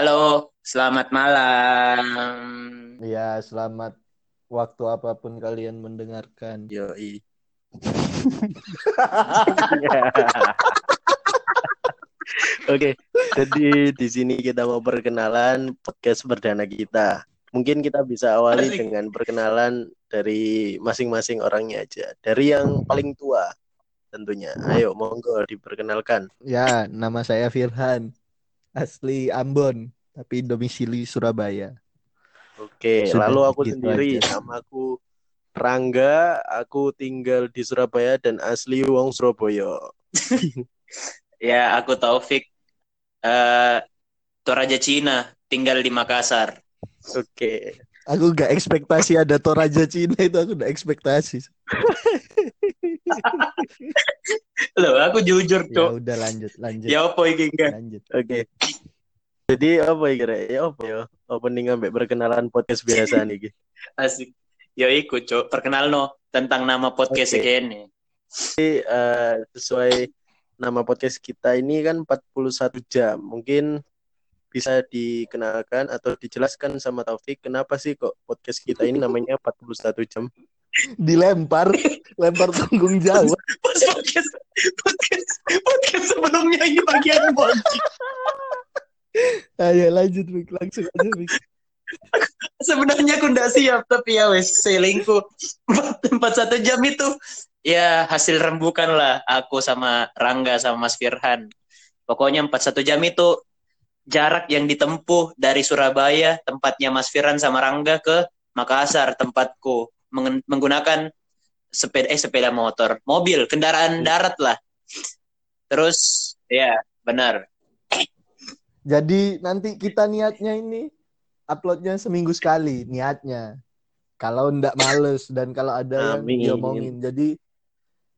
Halo, selamat malam. Ya, selamat waktu apa pun kalian mendengarkan. Yoi. Oke, jadi di sini kita mau perkenalan podcast perdana kita. Mungkin kita bisa awali dengan perkenalan dari masing-masing orangnya aja. Dari yang paling tua tentunya. Ayo, monggo diperkenalkan. Ya, nama saya Firhan. Asli Ambon, tapi domisili Surabaya. Oke, Sudah, lalu aku gitu sendiri, aja. namaku Rangga, aku tinggal di Surabaya dan asli wong Surabaya. Ya, aku Taufik. Eh, Toraja Cina, tinggal di Makassar. Oke. Aku gak ekspektasi ada Toraja Cina itu aku gak ekspektasi. Loh, aku jujur, Ya Cok. udah lanjut, lanjut, Ya apa iki enggak? lanjut. Oke. Jadi apa ya kira? Ya apa ya? Opening sampai perkenalan podcast biasa nih. Asik. Ya ikut, Cok. Perkenalno tentang nama podcast Oke. ini. Jadi eh, sesuai nama podcast kita ini kan 41 jam. Mungkin bisa dikenalkan atau dijelaskan sama Taufik kenapa sih kok podcast kita ini namanya 41 jam? Dilempar, lempar tanggung jawab. Pas podcast, podcast, podcast sebelumnya ini bagian bonci. Ayo lanjut, Mik. langsung aja, Mik. Sebenarnya aku nggak siap, tapi ya wes selingkuh empat satu jam itu ya hasil rembukan lah aku sama Rangga sama Mas Firhan. Pokoknya empat satu jam itu jarak yang ditempuh dari Surabaya tempatnya Mas Firhan sama Rangga ke Makassar tempatku menggunakan sepeda eh sepeda motor, mobil, kendaraan darat lah. Terus ya benar. Jadi nanti kita niatnya ini uploadnya seminggu sekali niatnya. Kalau ndak males dan kalau ada yang Amin. diomongin. Jadi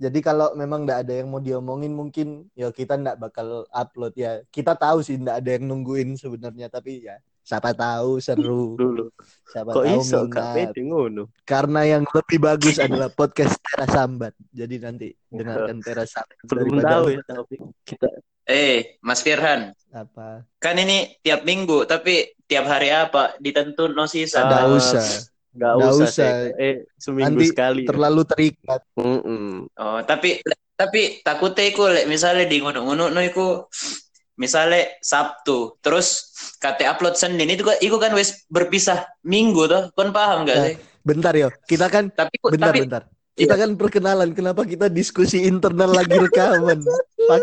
jadi kalau memang ndak ada yang mau diomongin mungkin ya kita ndak bakal upload ya. Kita tahu sih ndak ada yang nungguin sebenarnya tapi ya siapa tahu seru. Dulu. Siapa Kok tahu iso gak minat. ngono? Karena yang lebih bagus adalah podcast Teras Sambat. Jadi nanti dengarkan Teras Sambat Belum tahu ya Taufik. Kita Eh, Mas Firhan, apa. kan ini tiap minggu, tapi tiap hari apa? Ditentu no sisa. Ndak Ah, usah. nggak Nggak usah, usah. Eh seminggu Nanti sekali. Terlalu terikat. Mm-mm. Oh, tapi tapi takutnya iku misalnya di ngono-ngono no iku misalnya Sabtu, terus kate upload Senin itu kan iku kan wis berpisah minggu toh. Kon paham gak Nah, sih? Bentar yo, kita kan Tapi bentar tapi bentar. Kita kan perkenalan, kenapa kita diskusi internal lagi rekaman? Pak,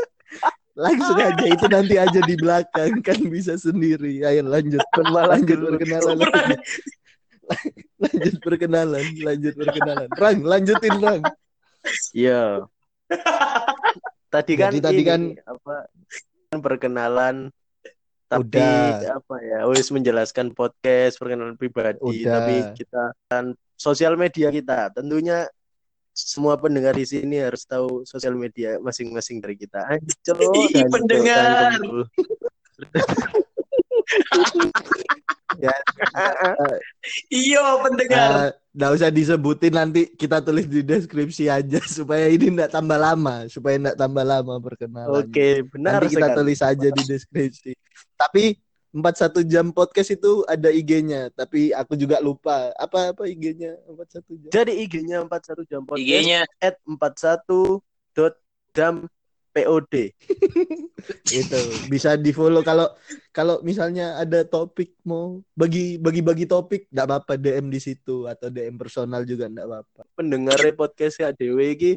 langsung aja itu nanti aja di belakang kan bisa sendiri. Ayo lanjut, Kon malah lanjut perkenalan. lanjut. lanjut perkenalan, lanjut perkenalan. Rang, lanjutin Rang. Iya. Tadi kan Jadi tadi ini, kan- apa kan perkenalan tapi Udah. apa ya wis menjelaskan podcast perkenalan pribadi Udah. tapi kita kan sosial media kita tentunya semua pendengar di sini harus tahu sosial media masing-masing dari kita. Ancol, pendengar. tanggung. iya pendengar. Eh, Nggak usah disebutin nanti kita tulis di deskripsi aja supaya ini nggak tambah lama, supaya nggak tambah lama perkenalan. Oke, benar Nanti kita sekali. tulis aja di deskripsi. Tapi 41 jam podcast itu ada IG-nya, tapi aku juga lupa. Apa apa IG-nya 41 jam? Jadi IG-nya 41 jam podcast IG-nya at 41.jam POD. Itu bisa di-follow kalau kalau misalnya ada topik mau bagi bagi bagi topik enggak apa-apa DM di situ atau DM personal juga enggak apa-apa. pendengar podcast ya Dewi ini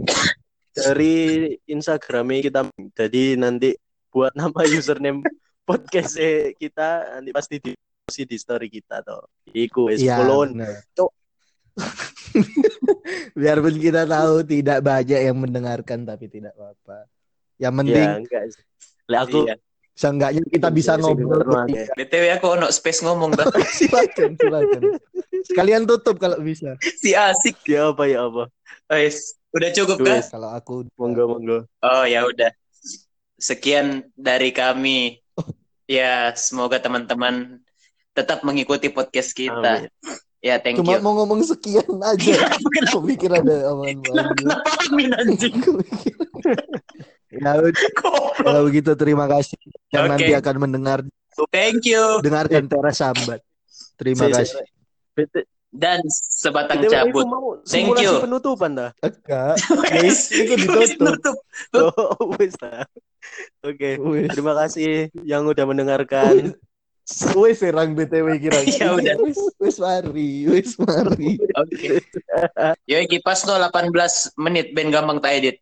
dari Instagramnya kita jadi nanti buat nama username podcast kita nanti pasti di pasti di story kita toh iku Iya. follow. Biarpun kita tahu tidak banyak yang mendengarkan tapi tidak apa-apa. Yang penting ya enggak. Lah aku Iya. seenggaknya kita bisa Sing ngobrol. BTW aku ono space ngomong dah. silakan, silakan. Sekalian tutup kalau bisa. si asik. ya apa ya apa Wes, udah cukup kan? Kalau aku monggo monggo Oh ya udah. Sekian dari kami. Ya, semoga teman-teman tetap mengikuti podcast kita. Amin. Ya, thank cuma you. mau ngomong sekian aja. Aku pikir ada aman Kenapa, kenapa amin anjing? Ya udah, kalau begitu terima kasih. yang Oke. nanti akan mendengar Thank you. dengarkan teras sambat. Terima si- kasih. BT- Dan sebatang BTW, cabut. mau Thank you. penutupan dah. Enggak. Wes, itu wes ditutup. Oh, wis. Oke, terima kasih yang udah mendengarkan. Wis serang BTW kira. Ya udah. Wis wis mari, wis mari. Oke. Yo iki pas no 18 menit ben gampang tak edit.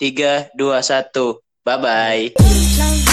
3, 2, 1. Bye-bye.